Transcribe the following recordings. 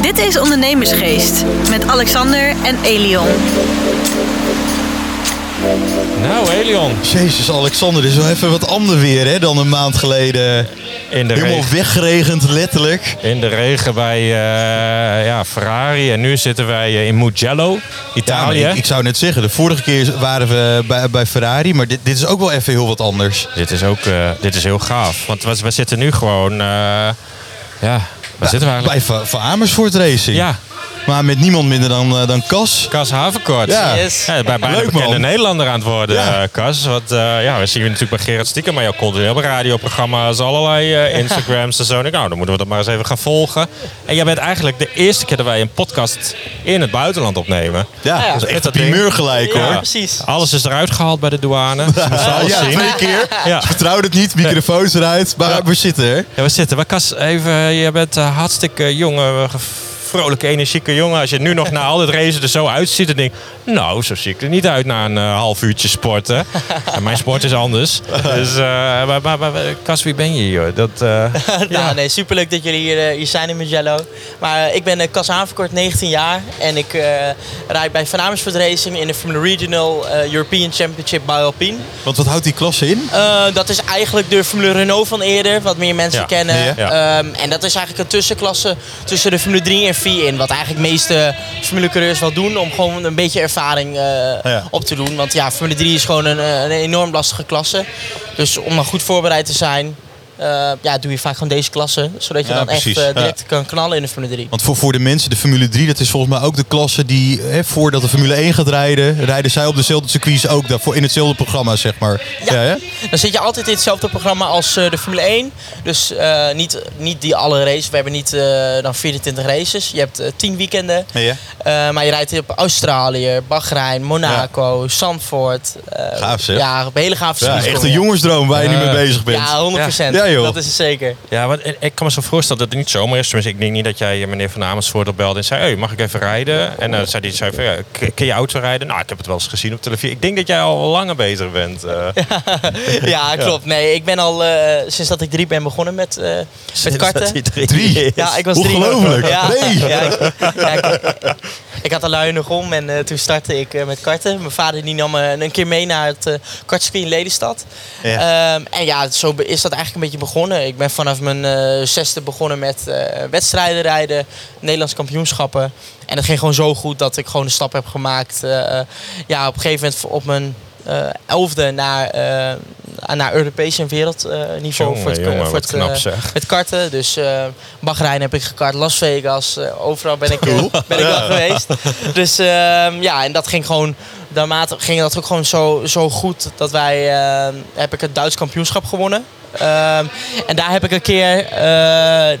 Dit is Ondernemersgeest met Alexander en Elion. Nou, Elion. Jezus, Alexander, dit is wel even wat ander weer hè, dan een maand geleden. In de, Helemaal regen, weggeregend, letterlijk. in de regen bij eh, ja, Ferrari. En nu zitten wij eh, in Mugello, Ja, Italië. ik, ik zou net zeggen, de vorige keer waren we bij, bij Ferrari, maar dit, dit is ook wel even heel wat anders. Dit is ook eh, dit is heel gaaf. Want we, we zitten nu gewoon... eh, ja, waar zitten we eigenlijk? Bij Va- Van Amersfoort Racing. Ja, Maar met niemand minder dan, eh, dan Cas. Cas Havenkort. Ja. Yes. Ja, bij bijna Leuk, bekende man. Nederlander aan het worden, Ja. eh, Cas. Want eh, ja, we zien je natuurlijk bij Gerard Stiekem, maar jouw continu op radioprogramma's, allerlei Instagrams en zo. En ik, nou, dan moeten we dat maar eens even gaan volgen. En jij bent eigenlijk de eerste keer dat wij een podcast in het buitenland opnemen. Ja, ja. dat is echt een primeur gelijk Ja, hoor. precies. Alles is eruit gehaald bij de douane. Ja, zien. twee keer. Ja. Vertrouwden het niet, microfoons eruit. Maar Ja. we zitten er. Ja, we zitten. Maar Cas, even, je bent hartstikke jonge, ge- vrolijke, energieke jongen. Als je nu nog na al het racen er zo uitziet, dan denk ik, nou, zo zie ik er niet uit na een eh, half uurtje sporten. en mijn sport is anders. Dus, eh, maar, maar, maar, Cas, wie ben je hier? Dat, eh, Nou, nee, superleuk dat jullie hier, eh, hier zijn in Mugello. Maar ik ben uh, Cas Haverkort, 19 jaar. En ik eh, rijd bij Van Amersfoort Racing in de Formula Regional European Championship bij Alpine. Want wat houdt die klasse in? Eh, dat is eigenlijk de Formule Renault van eerder, wat meer mensen Ja. kennen. Ja. Ja. Ehm, en dat is eigenlijk een tussenklasse tussen de Formule 3 en 4 in. Wat eigenlijk de meeste Formule coureurs wel doen om gewoon een beetje ervaring eh, Ja. op te doen. Want ja, Formule 3 is gewoon een, eh, een enorm lastige klasse. Dus om dan goed voorbereid te zijn, ja, doe je vaak gewoon deze klasse. Zodat je Ja, dan precies. echt eh, direct kan knallen in de Formule 3. Want voor, voor de mensen, de Formule 3, dat is volgens mij ook de klasse die, hè, voordat de Formule 1 gaat rijden, rijden zij op dezelfde circuits ook daarvoor in hetzelfde programma, zeg maar. Ja. Dan zit je altijd in hetzelfde programma als eh, de Formule 1. Dus eh, niet, niet die alle races. We hebben niet eh, dan 24 races. Je hebt eh 10 weekenden. Ja. Eh, maar je rijdt op Australië, Bahrein, Monaco, Zandvoort. eh, Gaaf, zeg. Ja, op hele gave Ja, echt een jongensdroom waar je nu mee bezig bent. Ja, 100%. Joh. Dat is het zeker. ja, want ik- kan me zo voorstellen dat het niet zomaar is. Tenminste, ik denk niet dat jij eh, meneer Van Amersfoort opbelde en zei, hey, mag ik even rijden? En dan zei hij zei van, ja, k- ken je auto rijden? Nou, ik heb het wel eens gezien op televisie. Ik denk dat jij al langer bezig bent. eh. Ja, klopt. Nee, ik ben al eh, sinds dat ik drie ben begonnen met, met karten. Drie? Ja, ik was drie. Ongelooflijk. Ja, Nee. ja, ik, ja, ik, ik had een lui nog om en toen startte ik met karten. Mijn vader die nam me een keer mee naar het kartcircuit in Lelystad. Ja. Ehm, en ja, zo is dat eigenlijk een beetje begonnen. Ik ben vanaf mijn eh, zesde begonnen met eh, wedstrijden rijden, Nederlandse kampioenschappen. En het ging gewoon zo goed dat ik gewoon de stap heb gemaakt. eh, ja, op een gegeven moment op mijn eh, elfde naar, naar Europees en wereldniveau Jongen, voor het, jongen, voor het, knap met karten. Dus Bahrein heb ik gekart, Las Vegas, overal ben ik, ben ik wel geweest. Dus ehm, ja, en dat ging gewoon, naarmate ging dat ook gewoon zo, zo goed dat wij, eh, heb ik het Duits kampioenschap gewonnen. Ehm, en daar heb ik een keer, eh,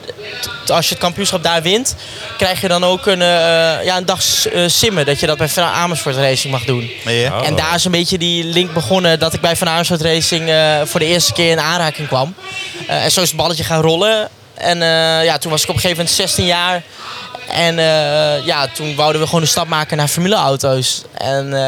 t- als je het kampioenschap daar wint, krijg je dan ook een, eh, ja, een dag s- eh, simmen. Dat je dat bij Van Amersfoort Racing mag doen. Ja. Oh. En daar is een beetje die link begonnen dat ik bij Van Amersfoort Racing voor de eerste keer in aanraking kwam. En zo is het balletje gaan rollen. En ja, toen was ik op een gegeven moment 16 jaar. En eh, ja, toen wouden we gewoon de stap maken naar formuleauto's. En eh,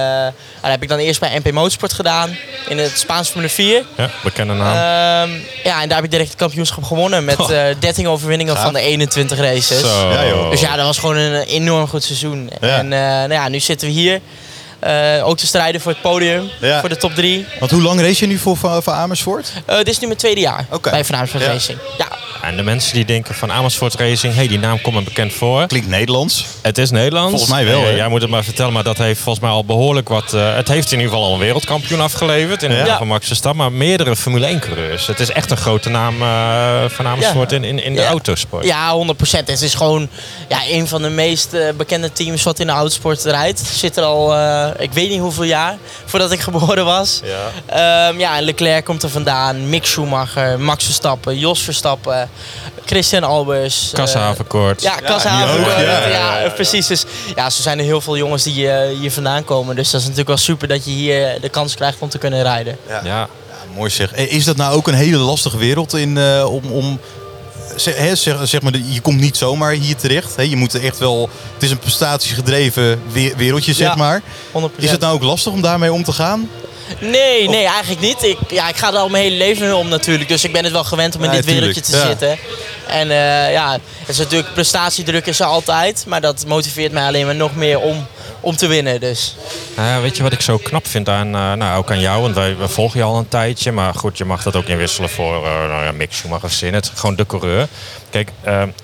daar heb ik dan eerst bij MP Motorsport gedaan. In het Spaans Formule 4. Ja, bekende naam. Ehm, ja, en daar heb ik direct het kampioenschap gewonnen. Met eh 13 overwinningen van de 21 races. Zo. Ja, joh. Dus ja, dat was gewoon een enorm goed seizoen. Ja. En eh, nou ja, nu zitten we hier. eh, ook te strijden voor het podium. Ja. Voor de top 3. Want hoe lang race je nu voor Van, van Amersfoort? dit is nu mijn tweede jaar bij Van Amersfoort Ja. Racing. Ja, En de mensen die denken van Amersfoort Racing, hey, die naam komt me bekend voor. Klinkt Nederlands. Het is Nederlands. Volgens mij wel, Eh, hè? jij moet het maar vertellen, maar dat heeft volgens mij al behoorlijk wat... eh, het heeft in ieder geval al een wereldkampioen afgeleverd in de Ja. van Max Verstappen, maar meerdere Formule 1 coureurs. Het is echt een grote naam eh, van Amersfoort in, in, in de Ja. autosport. ja 100%. Het is gewoon ja, een van de meest bekende teams wat in de autosport rijdt. Zit er al, eh, ik weet niet hoeveel jaar voordat ik geboren was. Ja. Ehm, ja, Leclerc komt er vandaan. Mick Schumacher, Max Verstappen, Jos Verstappen, Christian Albers. eh, Kassenhavenkort. Ja, ook, Ja, ja, ja, precies. Dus ja, zo zijn er heel veel jongens die eh, hier vandaan komen. Dus dat is natuurlijk wel super dat je hier de kans krijgt om te kunnen rijden. Ja. Ja, mooi zeg. Eh, Is dat nou ook een hele lastige wereld in, eh, om... om zeg, zeg, zeg maar, je komt niet zomaar hier terecht. Hè? Je moet echt wel... Het is een prestatiegedreven we- wereldje, zeg Ja. maar. 100%. Is het nou ook lastig om daarmee om te gaan? Nee, nee, eigenlijk niet. Ik, ja, ik ga er al mijn hele leven mee om natuurlijk. Dus ik ben het wel gewend om in Ja, dit tuurlijk. wereldje te Ja. zitten. En eh, ja, het is natuurlijk prestatiedruk is er altijd. Maar dat motiveert mij alleen maar nog meer om, om te winnen. Dus. Nou weet je wat ik zo knap vind aan, eh, nou, ook aan jou? Want wij, we volgen je al een tijdje. Maar goed, je mag dat ook inwisselen voor uh, nou ja, Mick Schumacher zin. Het gewoon de coureur. Kijk,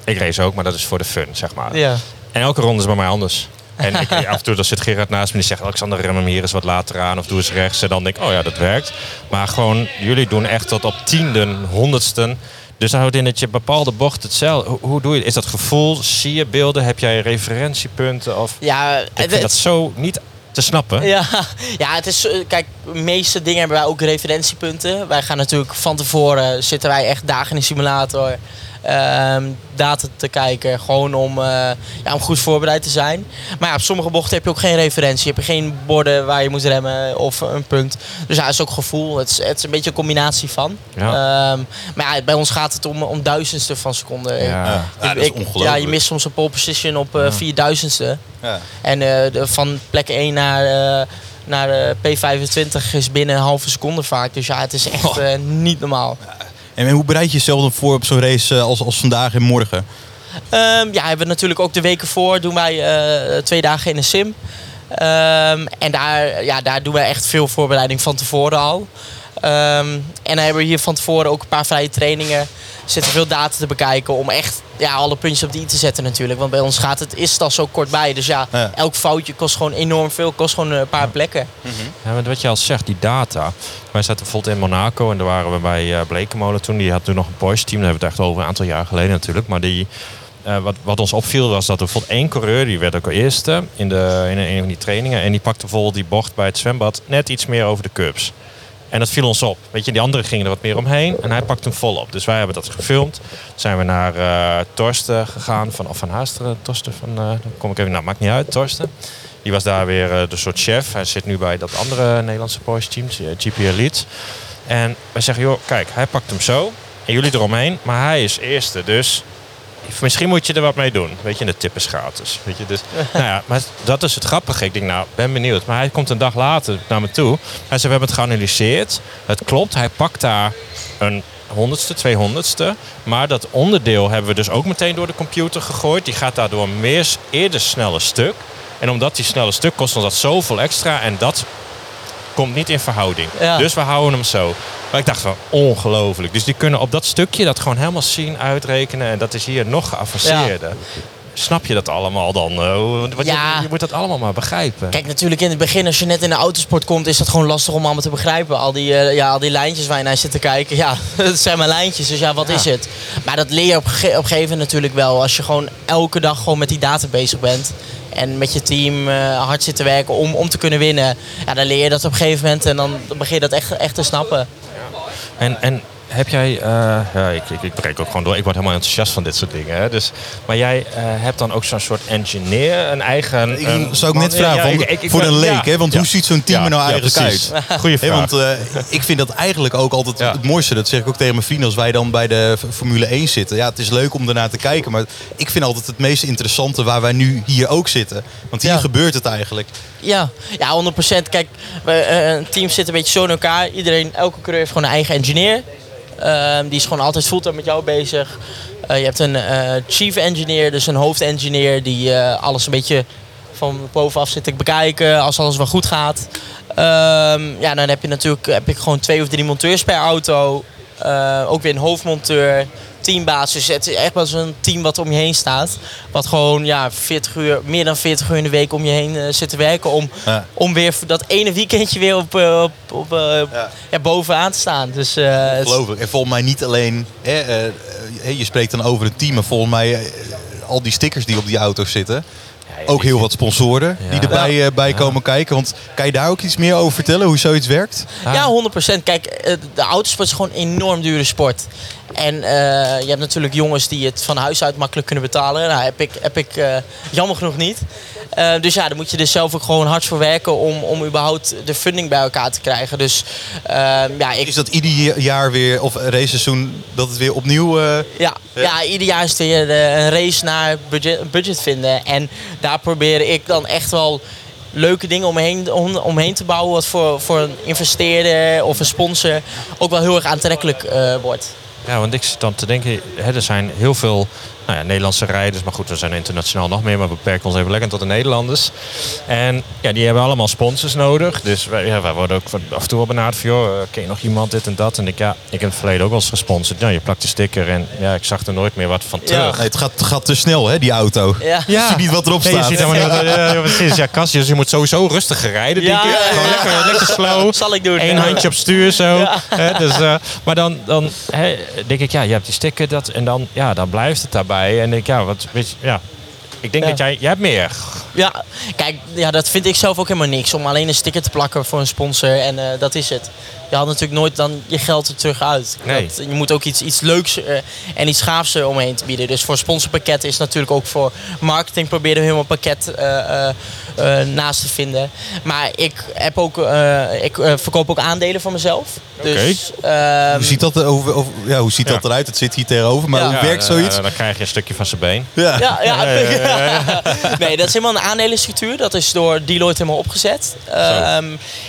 ik race ook, maar dat is voor de fun, zeg maar. Ja. En elke ronde is bij mij anders. En ik, af en toe dan zit Gerard naast me die zegt... Alexander, rem hem hier eens wat later aan of doe eens rechts. En dan denk ik, oh ja, dat werkt. Maar gewoon, jullie doen echt tot op tienden, honderdsten... Dus dan houdt in dat je bepaalde bochten hetzelfde. Hoe, hoe, doe je Is dat gevoel? Zie je beelden? Heb jij referentiepunten? Of... Ja, ik vind dat zo niet te snappen. Ja, ja, het is. Kijk, de meeste dingen hebben wij ook referentiepunten. Wij gaan natuurlijk van tevoren zitten wij echt dagen in de simulator data te kijken. Gewoon om, uh, ja, om goed voorbereid te zijn. Maar ja, op sommige bochten heb je ook geen referentie. Heb je geen borden waar je moet remmen of een punt. Dus ja, het is ook gevoel. Het is, het is een beetje een combinatie van. Ja. Um, maar ja, bij ons gaat het om, om duizendste van seconde. Ja, ja. ja dat is ongelooflijk. Ja, je mist soms een pole position op uh, vierduizendste. Ja. En uh, de, van plek 1 naar naar P25 is binnen een halve seconde vaak. Dus ja, het is echt uh, niet normaal. En hoe bereid je jezelf dan voor op zo'n race als, als vandaag en morgen? Um, ja, hebben we natuurlijk ook de weken voor. Doen wij uh, twee dagen in de sim. Um, en daar, ja, daar doen we echt veel voorbereiding van tevoren al. Um, en dan hebben we hier van tevoren ook een paar vrije trainingen zitten veel data te bekijken om echt ja, alle puntjes op de i te zetten natuurlijk. Want bij ons gaat het, is het al zo kort bij. Dus ja, ja. elk foutje kost gewoon enorm veel, kost gewoon een paar plekken. Mm -hmm. ja, wat je al zegt, die data. Wij zaten bijvoorbeeld in Monaco en daar waren we bij uh, Blekenmolen toen. Die had toen nog een Porsche team, daar hebben we het echt over een aantal jaar geleden natuurlijk. Maar die, uh, wat, wat ons opviel was dat er bijvoorbeeld één coureur, die werd ook al eerste in, de, in een van die trainingen. En die pakte bijvoorbeeld die bocht bij het zwembad net iets meer over de curbs. En dat viel ons op. Weet je, die anderen gingen er wat meer omheen. En hij pakte hem volop. Dus wij hebben dat gefilmd. Toen zijn we naar uh, Torsten gegaan. Van, of van Haasteren. Torsten van... Uh, dan kom ik even... Nou, maakt niet uit. Torsten. Die was daar weer uh, de soort chef. Hij zit nu bij dat andere Nederlandse Porsche team. GP Elite. En wij zeggen, joh, kijk. Hij pakt hem zo. En jullie eromheen. Maar hij is eerste. Dus misschien moet je er wat mee doen. Weet je, de tip is gratis. Weet je, dus, nou ja, maar dat is het grappige. Ik denk, nou, ben benieuwd. Maar hij komt een dag later naar me toe. Hij zei, we hebben het geanalyseerd. Het klopt, hij pakt daar een honderdste, tweehonderdste. Maar dat onderdeel hebben we dus ook meteen door de computer gegooid. Die gaat daardoor meer, eerder sneller stuk. En omdat die snelle stuk kost ons dat zoveel extra. En dat komt niet in verhouding. Ja. Dus we houden hem zo. Maar ik dacht van ongelooflijk. Dus die kunnen op dat stukje dat gewoon helemaal zien, uitrekenen. En dat is hier nog geavanceerder. Ja. Snap je dat allemaal dan? Want Ja. je, je moet dat allemaal maar begrijpen. Kijk, natuurlijk in het begin, als je net in de autosport komt, is dat gewoon lastig om allemaal te begrijpen. Al die, uh, ja, al die lijntjes waar je naar zit te kijken, ja, dat zijn maar lijntjes. Dus ja, wat Ja. is het? Maar dat leer je op, op een gegeven moment natuurlijk wel. Als je gewoon elke dag gewoon met die data bezig bent. En met je team eh, hard zit te werken om, om te kunnen winnen. Ja, dan leer je dat op een gegeven moment en dan begin je dat echt, echt te snappen. En, en heb jij, uh, ja, ik, ik, ik breek ook gewoon door. Ik word helemaal enthousiast van dit soort dingen. Hè? Dus, maar jij uh, hebt dan ook zo'n soort engineer, een eigen. Ik een, zou ik net vragen, ja, want ik- ik- ik voor een leek, ja. hè? want Ja. hoe ziet zo'n team Ja, er nou eigenlijk uit? Goeie vraag. want eh, ik vind dat eigenlijk ook altijd Ja. het mooiste. Dat zeg ik ook tegen mijn vrienden als wij dan bij de Formule 1 zitten. Ja, het is leuk om daarnaar te kijken. Maar ik vind altijd het meest interessante waar wij nu hier ook zitten. Want hier Ja. gebeurt het eigenlijk. Ja, ja 100%. Kijk, we, eh, een team zit een beetje zo in elkaar. Iedereen, elke coureur heeft gewoon een eigen engineer. Ehm, die is gewoon altijd fulltime met jou bezig. Eh, je hebt een eh, chief engineer, dus een hoofdengineer die eh, alles een beetje van bovenaf zit te bekijken als alles wel goed gaat. Ehm, ja, dan heb je natuurlijk heb ik gewoon twee of drie monteurs per auto. Ook weer een hoofdmonteur, teambaas. Dus het is echt wel zo'n team wat om je heen staat. Wat gewoon ja, 40 uur, meer dan 40 uur in de week om je heen eh, zit te werken. Om, Ja. om weer dat ene weekendje weer op, eh, op, op, eh, Ja. ja, bovenaan te staan. Dus, het- Geloof ik. En volgens mij niet alleen... Hè, je spreekt dan over een team. Maar volgens mij al die stickers die op die auto's zitten. Ook heel wat sponsoren die erbij bij komen kijken. Want kan je daar ook iets meer over vertellen? Hoe zoiets werkt? Ja, 100%. Kijk, de autosport is gewoon een enorm dure sport. En eh, je hebt natuurlijk jongens die het van huis uit makkelijk kunnen betalen. Nou, heb ik, heb ik eh, jammer genoeg niet. Eh, dus ja, daar moet je dus zelf ook gewoon hard voor werken om, om überhaupt de funding bij elkaar te krijgen. Dus eh, ja, ik, Is dat ieder jaar weer, of raceseizoen, dat het weer opnieuw... Ja, ja. ieder jaar is het weer een race naar budget, budget vinden. En daar probeer ik dan echt wel leuke dingen omheen, om, omheen te bouwen. Wat voor, voor een investeerder of een sponsor ook wel heel erg aantrekkelijk wordt. Ja, want ik zit dan te denken, hè, er zijn heel veel nou ja, Nederlandse rijders. Maar goed, we zijn internationaal nog meer, maar we beperken ons even lekker tot de Nederlanders. En ja, die hebben allemaal sponsors nodig. Dus wij, ja, wij worden ook van- af en toe wel benaderd van, joh, eh, ken je nog iemand, dit en dat. En ik, ja, ik heb in het verleden ook wel eens gesponsord. Ja, je plakt de sticker en ja, ik zag er nooit meer wat van Ja. terug. Nee, het gaat, gaat te snel, hè, die auto. Ja. Je ziet niet wat erop Nee, je staat. ziet helemaal niet wat, ja, ja, precies. Ja, Cassius, je moet sowieso rustiger rijden, denk Ja, ik. ja, ja. Gewoon lekker, lekker slow. Zal ik doen. Eén Ja. handje op stuur zo. Ja. Hè, dus, eh, maar dan, dan hè, denk ik, ja, je hebt die sticker dat, en dan, ja, dan blijft het daarbij. En denk ik, ja, wat, weet je, ja. Ik denk Ja. dat jij, jij hebt meer. Ja, kijk, ja, dat vind ik zelf ook helemaal niks. Om alleen een sticker te plakken voor een sponsor en eh, dat is het. Je haalt natuurlijk nooit dan je geld er terug uit. Nee. Dat, je moet ook iets, iets leuks eh, en iets gaafs er omheen te bieden. Dus voor sponsorpakketten is natuurlijk ook voor marketing proberen we helemaal pakket eh, eh, eh, naast te vinden. Maar ik, heb ook, eh, ik eh, verkoop ook aandelen van mezelf. Dus, ehm, Hoe ziet dat, er over, over- ja, hoe ziet dat eruit? Het zit hier tegenover, maar Ja. hoe werkt eh, zoiets? dan krijg je een stukje van zijn been. Ja. Ja, nee, dat is helemaal een aandelenstructuur. Dat is door Deloitte helemaal opgezet. Ehm,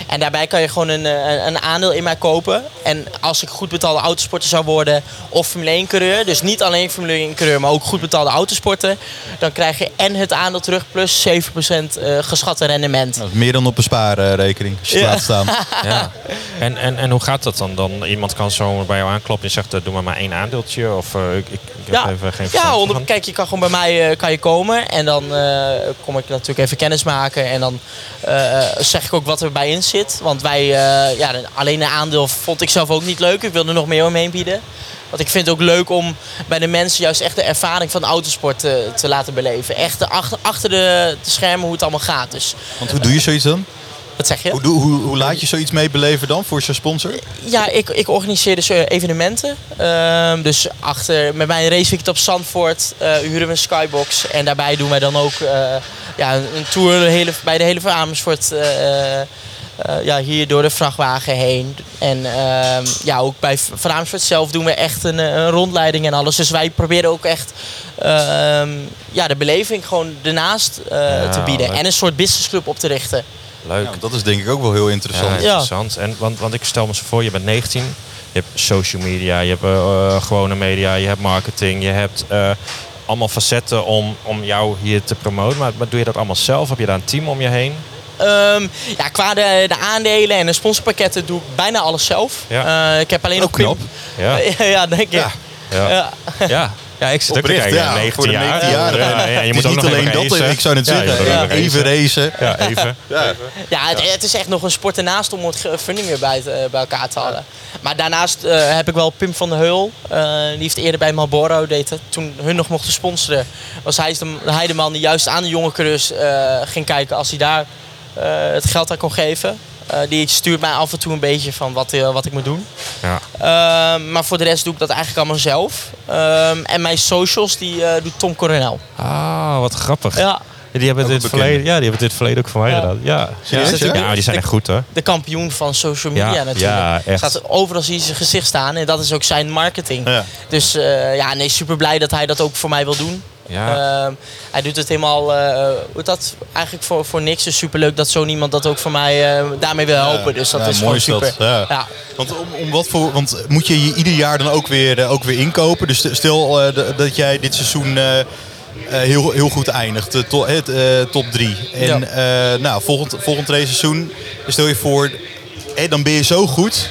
en daarbij kan je gewoon een, eh, een, een aandeel in mij kopen. En als ik goed betaalde autosporter zou worden of Formule 1 coureur, dus niet alleen Formule 1 coureur, maar ook goed betaalde autosporter, dan krijg je en het aandeel terug plus 7% eh, geschatte rendement. Dat is meer dan op een spaarrekening, als je het Ja. laat staan. Ja. En, en, en hoe gaat dat dan? dan? Iemand kan zo bij jou aankloppen en zegt, eh, doe maar maar één aandeeltje. Of eh, ik, ik, heb even geen ja onder, kijk, je kan gewoon bij mij eh, kan je komen en dan eh, kom ik natuurlijk even kennis maken en dan eh, zeg ik ook wat erbij in zit. Want wij, eh, ja, alleen een aandeel vond ik zelf ook niet leuk. Ik wilde er nog meer omheen bieden. Want ik vind het ook leuk om bij de mensen juist echt de ervaring van autosport te, te laten beleven. Echt de achter, achter de, de schermen hoe het allemaal gaat. Dus Want hoe doe je zoiets dan? wat zeg je? Hoe, hoe, hoe laat je zoiets meebeleven dan voor zo'n sponsor? Ja, ik, ik organiseer dus eh, evenementen. Ehm, dus achter, met mijn raceweekend op Zandvoort eh, huren we een skybox. En daarbij doen wij dan ook eh, ja, een tour de hele, bij de hele Amersfoort. Eh, ja, hier door de vrachtwagen heen. En ehm, ja, ook bij Van Amersfoort zelf doen we echt een, eh, een rondleiding en alles. Dus wij proberen ook echt ehm, ja, de beleving gewoon ernaast eh, Ja, te bieden. leuk. En een soort businessclub op te richten. Leuk. Ja, dat is denk ik ook wel heel Ja, interessant. interessant. En, want, want ik stel me zo voor, je bent 19. Je hebt social media, je hebt gewone media, je hebt marketing, je hebt eh, allemaal facetten om, om jou hier te promoten. Maar, maar doe je dat allemaal zelf? Heb je daar een team om je heen? Ehm, ja, qua de, de aandelen en de sponsorpakketten doe ik bijna alles zelf. Ja. Eh, ik heb alleen Ook nog Pim- knap. Ja, ja, denk ik. Ja. ja. Ja. ik zit ook te kijken. ja, 19 voor de jaar. 19 jaar. Ja, je Het moet is ook niet nog alleen even dat, racen. ik zou je zeggen. Even racen. Ja, even. Ja. Ja, het, het is echt nog een sport ernaast om het ge- funding weer bij, te- bij elkaar te halen. Maar daarnaast eh, heb ik wel Pim van der Heul. eh, die heeft eerder bij Marlboro deed het. Toen hun nog mochten sponsoren, was hij de, hij de man die juist aan de jonge coureurs eh, ging kijken als hij daar eh, het geld aan kon geven. Eh, die stuurt mij af en toe een beetje van wat, eh, wat ik moet doen. Ja. Ehm, maar voor de rest doe ik dat eigenlijk allemaal zelf. Ehm, en mijn socials die eh, doet Tom Coronel. Ah, wat grappig. Ja, Die hebben, Ook dit verleden, ja, die hebben dit verleden ook voor mij Ja. gedaan. Ja, ja? ja? die zijn echt goed hoor. de kampioen van social media Ja, natuurlijk. ja, echt. Staat overal zie je zijn gezicht staan en dat is ook zijn marketing. Ja. Dus eh, ja, nee, super blij dat hij dat ook voor mij wil doen. Ja. Ehm, hij doet het helemaal, eh, hoe heet dat eigenlijk voor, voor niks. Dus super leuk dat zo'n iemand dat ook voor mij eh, daarmee wil helpen. Dus dat Ja, is mooi gewoon is dat. super. Ja. Ja. Want, om, om wat voor, want moet je je ieder jaar dan ook weer, ook weer inkopen? Dus stel eh, dat jij dit seizoen eh, eh, heel, heel goed eindigt, to, het, eh, top 3. En eh, nou, volgend, volgend race seizoen, stel je voor, eh, dan ben je zo goed.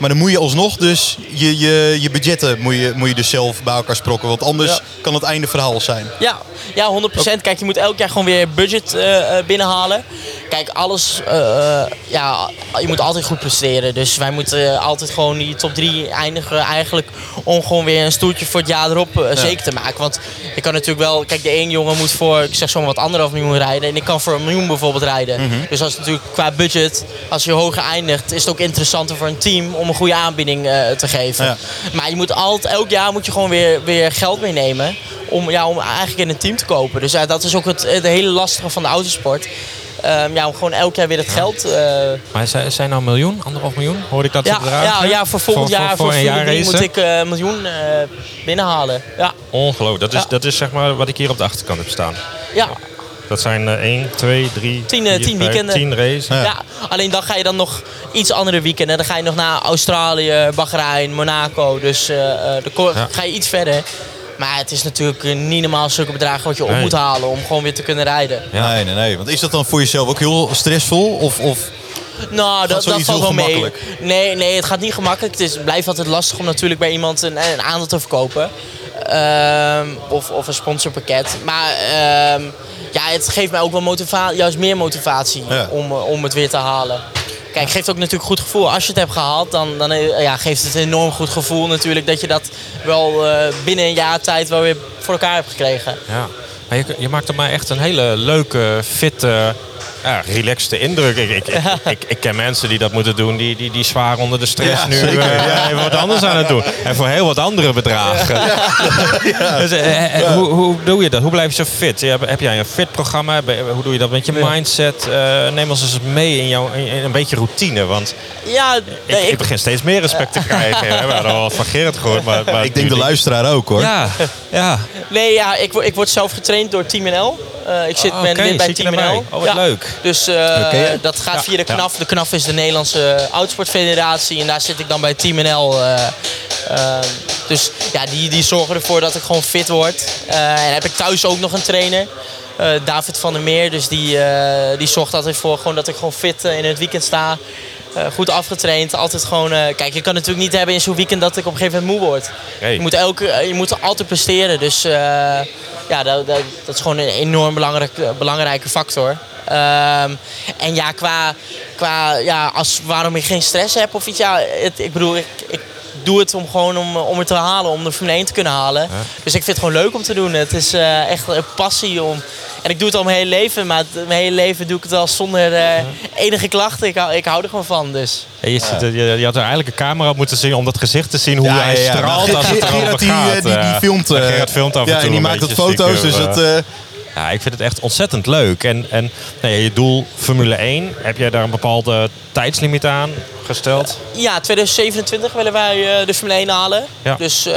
Maar dan moet je alsnog dus je, je, je budgetten moet je, moet je dus zelf bij elkaar sprokken. Want anders Ja. kan het einde verhaal zijn. Ja, ja 100%. Kijk, je moet elk jaar gewoon weer budget eh, eh, binnenhalen. Kijk, alles, eh, ja, je moet altijd goed presteren. Dus wij moeten altijd gewoon die top 3 eindigen eigenlijk om gewoon weer een stoeltje voor het jaar erop zeker te maken. Want je kan natuurlijk wel, kijk, de één jongen moet voor, ik zeg zomaar wat anderhalf miljoen rijden en ik kan voor een miljoen bijvoorbeeld rijden. Dus dat is natuurlijk qua budget, als je hoger eindigt, is het ook interessanter voor een team om een goede aanbieding eh, te geven. Ja. Maar je moet altijd, elk jaar moet je gewoon weer, weer geld meenemen om, ja, om eigenlijk in een team te kopen. Dus ja, dat is ook het, het hele lastige van de autosport. Ehm, ja, om gewoon elk jaar weer het geld. eh, Maar zijn, zijn nou een miljoen, anderhalf miljoen? Hoorde ik dat ja, bedragen? ja, ja, voor volgend jaar, voor, voor een jaar 3 moet ik een miljoen eh, binnenhalen. Ja, Ongelooflijk. Dat is, Ja. dat is zeg maar wat ik hier op de achterkant heb staan. ja. Dat zijn eh 1, 2, 3, Tien, eh, tien weekenden. 10 races. Ja. Ja. alleen dan ga je dan nog iets andere weekenden. Dan ga je nog naar Australië, Bahrein, Monaco. Dus eh, eh, dan Ja. ga je iets verder. Maar het is natuurlijk eh, niet normaal zulke bedragen wat je op Nee. moet halen om gewoon weer te kunnen rijden. Ja. Nee, nee, nee. Want is dat dan voor jezelf ook heel stressvol? Of, of Nou, dat, dat valt wel heel mee. gemakkelijk? Nee, nee, het gaat niet gemakkelijk. Het is, blijft altijd lastig om natuurlijk bij iemand een, een aandeel te verkopen. Ehm, of, of een sponsorpakket. Maar ehm, ja, het geeft mij ook wel motivatie, juist meer motivatie Ja. om, eh, om het weer te halen. Kijk, het geeft ook natuurlijk goed gevoel. Als je het hebt gehaald, dan, dan eh, ja, geeft het een enorm goed gevoel natuurlijk dat je dat wel eh, binnen een jaar tijd wel weer voor elkaar hebt gekregen. Ja. Maar je, je maakt op mij echt een hele leuke, fitte, ja, relaxte indruk. Ik, ik, ik, ik, ik ken mensen die dat moeten doen, die, die, die zwaar onder de stress Ja, nu eh, ja. even wat anders aan het doen. En voor heel wat andere bedragen. Dus, eh, eh, hoe, hoe doe je dat? Hoe blijf je zo fit? Heb, heb jij een fit programma? Hoe doe je dat met je mindset? Eh, neem ons eens mee in, jouw, in, in een beetje routine. Want Ja, ik, nee, ik begin steeds meer respect te krijgen. We hebben al wat van Gerrit gehoord. Maar, maar ik denk de luisteraar ook hoor. Ja, ja. Nee, ja, ik, ik word zelf getraind door Team NL. Eh, ik zit Ah, ben oké, lid bij Team? NL. Oh, wat Ja. leuk. Dus eh, dat gaat Ja. via de KNAF. De KNAF is de Nederlandse Oudsportfederatie. En daar zit ik dan bij Team NL. eh, dus ja, die, die zorgen ervoor dat ik gewoon fit word. En heb ik thuis ook nog een trainer. David van der Meer. Dus die, die zorgt altijd voor gewoon dat ik gewoon fit in het weekend sta. Eh, goed afgetraind. Altijd gewoon... eh, kijk, je kan natuurlijk niet hebben in zo'n weekend dat ik op een gegeven moment moe word. Nee. Je moet, elke, eh, je moet altijd presteren. Dus ja, dat, dat, dat is gewoon een enorm belangrijk, belangrijke factor. Ehm, en ja, qua, qua ja, als, waarom ik geen stress heb of iets. Ja, het, ik bedoel, ik, ik doe het om gewoon om, om het te halen, om de Formule 1 te kunnen halen. Dus ik vind het gewoon leuk om te doen. Het is eh, echt een passie om. En ik doe het al mijn hele leven, maar het- mijn hele leven doe ik het al zonder eh, enige klachten. Ik, hou- ik hou er gewoon van. Dus. En je, ziet, het- je, je had er eigenlijk een camera op moeten zien om dat gezicht te zien hoe hij straalt als het erover gaat. eh, die, die eh. filmt. Ja, eh, Gerard filmt af en ja, toe en die een maakt ook beetje foto's. stiekem, Dus het, eh. eh, Ja, ik vind het echt ontzettend leuk. En, en nou ja, je doel Formule 1, heb jij daar een bepaalde tijdslimiet aan gesteld? Ja, 2027 willen wij eh, de Formule 1 halen. Ja. Dus eh,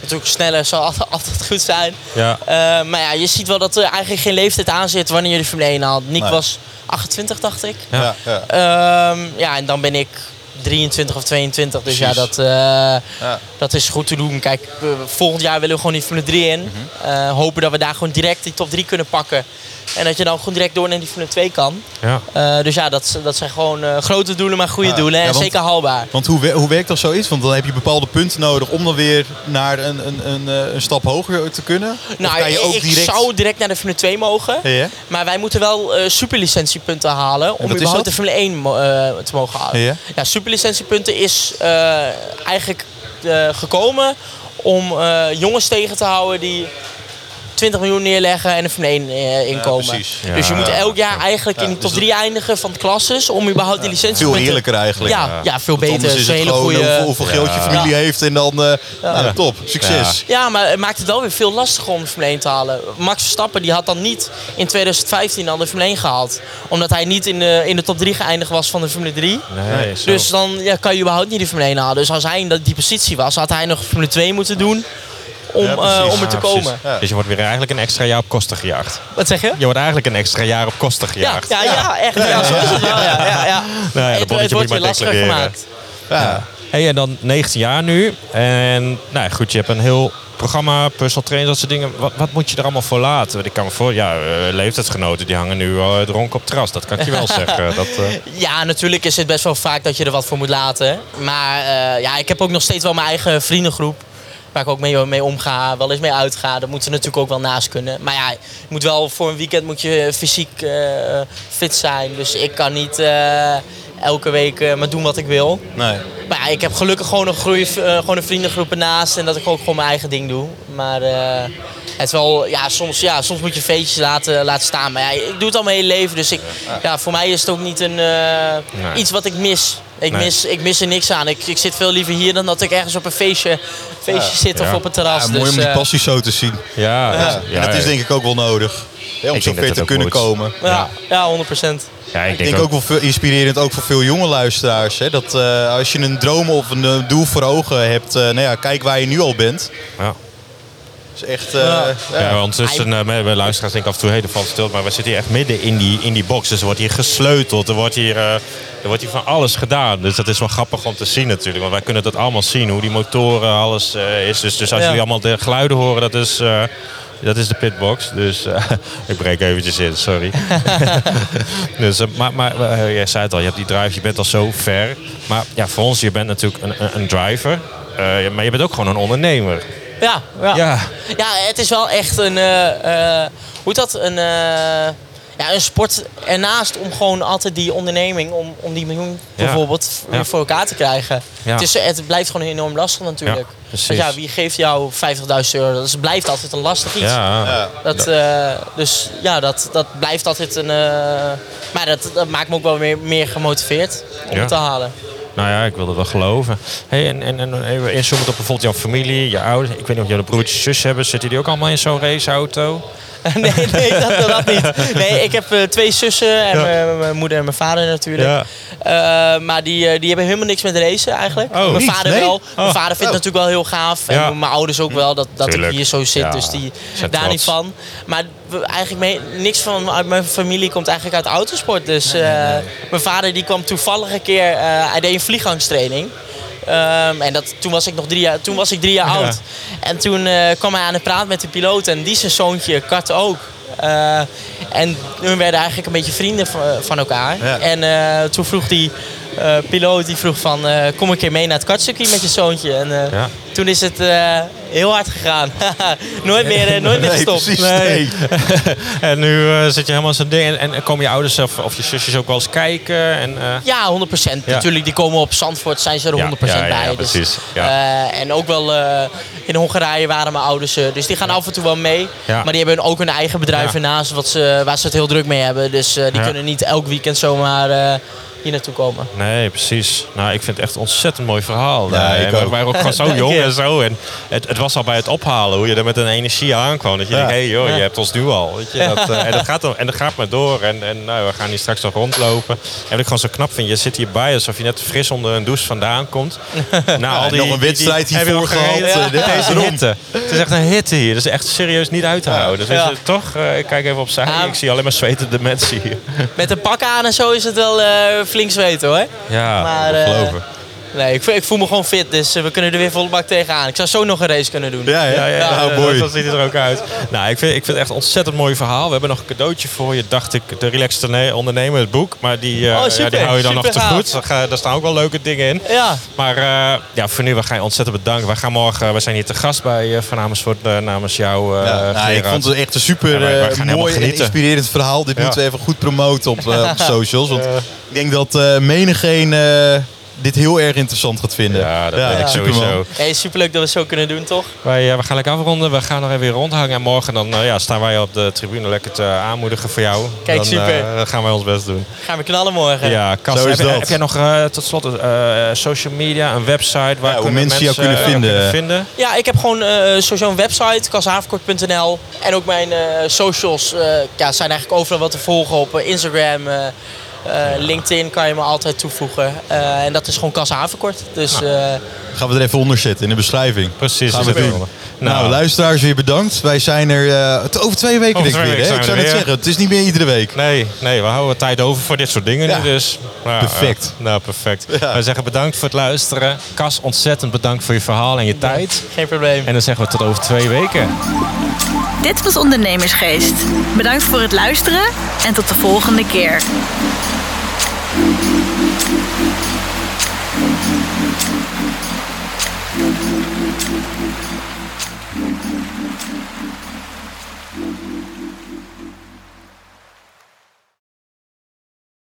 natuurlijk sneller zal altijd, altijd goed zijn. Ja. Eh, maar ja, je ziet wel dat er eigenlijk geen leeftijd aan zit wanneer je de Formule 1 haalt. Nick Nee. was 28, dacht ik. ja. Ja, Ehm, ja, en dan ben ik 23 of 22. Dus ja, dat, eh, dat is goed te doen. Kijk, eh, volgend jaar willen we gewoon die Formule 3 in. Mhm. Eh, hopen dat we daar gewoon direct die top 3 kunnen pakken. En dat je dan gewoon direct door naar die Formule 2 kan. Ja. Eh, dus ja, dat, dat zijn gewoon eh, grote doelen, maar goede Ja, doelen. ja, en want- zeker haalbaar. Want hoe, hoe werkt dat zoiets? Want dan heb je bepaalde punten nodig om dan weer naar een, een, een, eh, een stap hoger te kunnen. Nou, kan je ook ik direct... zou direct naar de Formule 2 mogen. Ja? Maar wij moeten wel eh, superlicentiepunten halen om überhaupt de Formule 1 mo- eh, te mogen halen. Ja. Superlicentiepunten is eigenlijk gekomen om jongens tegen te houden die 20 miljoen neerleggen en de Formule 1 eh, inkomen. precies. Dus je moet elk jaar eigenlijk in de top dus 3 eindigen van de klasses om überhaupt die licentie Veel eerlijker eigenlijk. Ja, ja, veel Want beter. anders is het een hele goede. hoeveel, geld je Ja. familie heeft en dan... eh, nou, top, succes. Ja, maar het maakt het wel weer veel lastiger om de Formule 1 te halen. Max Verstappen die had dan niet in 2015 dan de Formule 1 gehaald. Omdat hij niet in de, in de top 3 geëindigd was van de Formule 3. Nee. Dus dan ja, kan je überhaupt niet de Formule 1 halen. Dus als hij in dat- die positie was, had hij nog Formule 2 moeten doen om, Ja, eh, om er te komen. Ja. Dus je wordt weer eigenlijk een extra jaar op kosten gejaagd. Wat zeg je? Je wordt eigenlijk een extra jaar op kosten Ja, gejaagd. ja, ja, echt. Ja, zo is het wel. Ja, ja, ja. Nou ja, dat het, bonnetje het moet wordt je weer maar lastiger declareren. gemaakt. Ja. Hey, en dan 19 jaar nu. En nou ja, goed, je hebt een heel programma, personal trainer, dat soort dingen. Wat, wat moet je er allemaal voor laten? Want ik kan me voor, ja, eh, leeftijdsgenoten die hangen nu al dronken op het terras. Dat kan ik je wel zeggen. Dat, eh, Ja, natuurlijk is het best wel vaak dat je er wat voor moet laten. Maar eh, ja, ik heb ook nog steeds wel mijn eigen vriendengroep. Waar ik ook mee, mee omga, wel eens mee uitga. Dat moet er natuurlijk ook wel naast kunnen. Maar ja, je moet wel voor een weekend moet je fysiek eh, fit zijn. Dus ik kan niet eh, elke week eh, maar doen wat ik wil. Nee. Maar ja, ik heb gelukkig gewoon een, groei, gewoon een vriendengroep ernaast. En dat ik ook gewoon mijn eigen ding doe. Maar het is wel, ja soms, ja, soms moet je feestjes laten, laten staan. Maar ja, ik doe het al mijn hele leven. Dus ik, ja, voor mij is het ook niet een, iets wat ik mis. Ik, Nee. mis. ik mis er niks aan. Ik, ik zit veel liever hier dan dat ik ergens op een feestje, feestje zit of Ja. op het terras. Ja, mooi dus, om die eh, passie zo te zien. ja, en dat is denk ik ook wel nodig. om Ik zo denk dat ver het te ook kunnen moet. komen. ja, ja, 100%. ja, ik Ik denk, denk ook wel veel inspirerend, ook voor veel jonge luisteraars. Hè, dat eh, als je een droom of een eh, doel voor ogen hebt, eh, nou ja, kijk waar je nu al bent. Ja. is echt... eh, Ja. ja. Ja, ondertussen, uh, mijn luisteraars denken af en toe, hé, hey, valt stil. Maar we zitten hier echt midden in die, in die box. Dus er wordt hier gesleuteld. Er wordt hier, eh, er wordt hier van alles gedaan. Dus dat is wel grappig om te zien natuurlijk. Want wij kunnen dat allemaal zien, hoe die motoren, alles eh, is. Dus, dus als Ja. jullie allemaal de geluiden horen, dat is... eh, dat is de pitbox, dus eh, ik breek eventjes in, sorry. dus, maar maar jij zei het al, je hebt die drive, je bent al zo ver. Maar ja, voor ons, je bent natuurlijk een, een, een driver. eh, maar je bent ook gewoon een ondernemer. Ja, ja. Ja, Ja, het is wel echt een. eh, eh, hoe heet dat? Een, eh, ja, een sport ernaast om gewoon altijd die onderneming, om, om die miljoen Ja. bijvoorbeeld Ja. voor elkaar te krijgen. Ja. Het, is, het blijft gewoon enorm lastig natuurlijk. Ja, precies. Want ja, wie geeft jou 50.000 euro? Dat is, blijft altijd een lastig iets. ja. Ja. Dat, eh, dus ja, dat, dat blijft altijd een. eh, maar dat, dat maakt me ook wel meer, meer gemotiveerd om Ja. het te halen. Nou ja, ik wil het wel geloven. Hey, en, en, en even inzoomen op bijvoorbeeld jouw familie, je ouders. Ik weet niet of jullie broertjes zus hebben. Zitten die ook allemaal in zo'n raceauto? nee, nee, dat, dat niet. Nee, ik heb eh, twee zussen en Ja. mijn- moeder en mijn vader natuurlijk. Ja. Eh, maar die, eh, die hebben helemaal niks met racen eigenlijk. Oh, mijn niet? vader Nee? wel. Mijn Oh. vader vindt het Oh. natuurlijk wel heel gaaf. En mijn ouders ook wel, dat, dat ik hier zo zit. Ja, Dus die zijn daar niet van. Maar we- eigenlijk mee, niks van uit mijn familie komt eigenlijk uit autosport. Dus eh, mijn vader die kwam toevallig een keer, eh, hij deed een vliegangstraining. Ehm, en dat, toen, was ik nog drie jaar, toen was ik drie jaar Ja. oud. En toen eh, kwam hij aan het praten met de piloot. En die zijn zoontje kartte ook. Eh, en we werden eigenlijk een beetje vrienden van, van elkaar. Ja. En eh, toen vroeg die eh, piloot die vroeg van... eh, kom een keer mee naar het kartcircuit met je zoontje. En eh, Ja. toen is het eh, heel hard gegaan. nooit meer, nooit meer Nee, gestopt. precies. Nee. Nee. en nu eh, zit je helemaal zo'n ding. En, en komen je ouders of, of je zusjes ook wel eens kijken? En, eh, Ja, 100%. Ja. Natuurlijk, die komen op Zandvoort, zijn ze er 100% Ja, bij. ja, Dus, precies. Ja. eh, en ook wel eh, in Hongarije waren mijn ouders, dus die gaan af en toe wel mee. Ja. Maar die hebben ook een eigen bedrijf Ja. ernaast wat ze, waar ze het heel druk mee hebben. Dus eh, die Ja. kunnen niet elk weekend zomaar eh, hier naartoe komen. Nee, precies. Nou, ik vind het echt een ontzettend mooi verhaal. Ja, Eh, ik ook. waren ook gewoon zo jong en zo. En het, het was al bij het ophalen, hoe je er met een energie aankwam. Dat je Ja. denkt, hé hey, joh, Ja. je hebt ons nu al. Weet je? Dat, eh, en, dat gaat, dan- en dat gaat maar door. En, en nou, we gaan hier straks nog rondlopen. En wat ik gewoon zo knap vind, je zit hierbij alsof je net fris onder een douche vandaan komt. Nou, en nog een wedstrijd hiervoor gehad. Ja, Deze hitte. Het is echt een hitte hier. Dat is echt serieus niet uit te houden. Dus toch, eh, ik kijk even opzij. Ik zie alleen maar zwetende mensen hier. Met een pak aan en zo is het wel eh, flink zweten hoor. Ja, Maar, eh, geloven. Nee, ik, voel- ik voel me gewoon fit, dus eh, we kunnen er weer volle bak tegenaan. Ik zou zo nog een race kunnen doen. Ja, ja, Ja, ja, Nou, mooi. Zo ziet het er ook uit. Nou, ik vind, ik vind het echt een ontzettend mooi verhaal. We hebben nog een cadeautje voor je, dacht ik. De Relaxed Ondernemer, het boek. Maar die, eh, Oh, ja, super. die hou je dan nog te goed. Daar, staan ook wel leuke dingen in. Ja. Maar eh, ja, voor nu, we gaan je ontzettend bedanken. We gaan morgen, we zijn hier te gast bij uh, Van Amersfoort namens jou, eh Ja, nou, ik vond het echt een super Ja, wij- wij eh, gaan helemaal mooi en inspirerend verhaal. Dit Ja. moeten we even goed promoten op, eh, op socials. Want ik denk dat eh menigeen eh, dit heel erg interessant gaat vinden. Ja, dat weet ik sowieso. Hey, superleuk dat we het zo kunnen doen, toch? Wij, eh, we gaan lekker afronden. We gaan nog even weer rondhangen. En morgen dan, eh, ja, staan wij op de tribune lekker te aanmoedigen voor jou. Kijk, dan, super. eh, dan gaan wij ons best doen. Gaan we knallen morgen. Ja, Kas, Zo is heb, dat. heb jij nog tot slot eh, social media, een website waar Ja, hoe kunnen mensen jou kunnen vinden. vinden? Ja, ik heb gewoon sowieso een website, kashavenkort.nl. En ook mijn eh, socials eh, ja, zijn eigenlijk overal wat te volgen op eh, Instagram. Eh, LinkedIn kan je me altijd toevoegen. Eh, en dat is gewoon Kas Havenkort. Dus Nou. eh, Gaan we er even onder zetten in de beschrijving. Precies. Gaan we doen. Nou, Nou, luisteraars weer bedankt. Wij zijn er eh, het over twee weken Over denk ik weer. Hè? Ik zou weer. zeggen, het is niet meer iedere week. Nee, nee, we houden tijd over voor dit soort dingen Ja. nu dus. Nou, Perfect. eh, nou, perfect. Ja. Wij zeggen bedankt voor het luisteren. Kas, ontzettend bedankt voor je verhaal en je tijd. geen probleem. En dan zeggen we tot over twee weken. Dit was Ondernemersgeest. Bedankt voor het luisteren en tot de volgende keer.